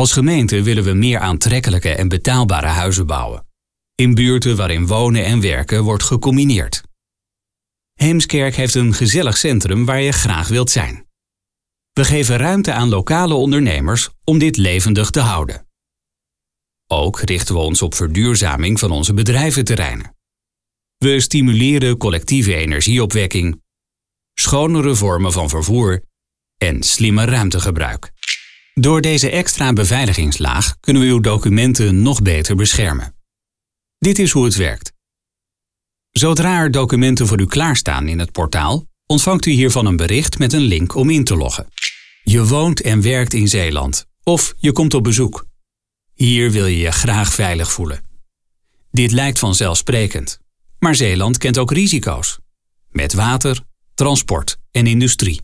Als gemeente willen we meer aantrekkelijke en betaalbare huizen bouwen. In buurten waarin wonen en werken wordt gecombineerd. Heemskerk heeft een gezellig centrum waar je graag wilt zijn. We geven ruimte aan lokale ondernemers om dit levendig te houden. Ook richten we ons op verduurzaming van onze bedrijventerreinen. We stimuleren collectieve energieopwekking, schonere vormen van vervoer en slimme ruimtegebruik. Door deze extra beveiligingslaag kunnen we uw documenten nog beter beschermen. Dit is hoe het werkt. Zodra er documenten voor u klaarstaan in het portaal, ontvangt u hiervan een bericht met een link om in te loggen. Je woont en werkt in Zeeland of je komt op bezoek. Hier wil je je graag veilig voelen. Dit lijkt vanzelfsprekend, maar Zeeland kent ook risico's. Met water, transport en industrie.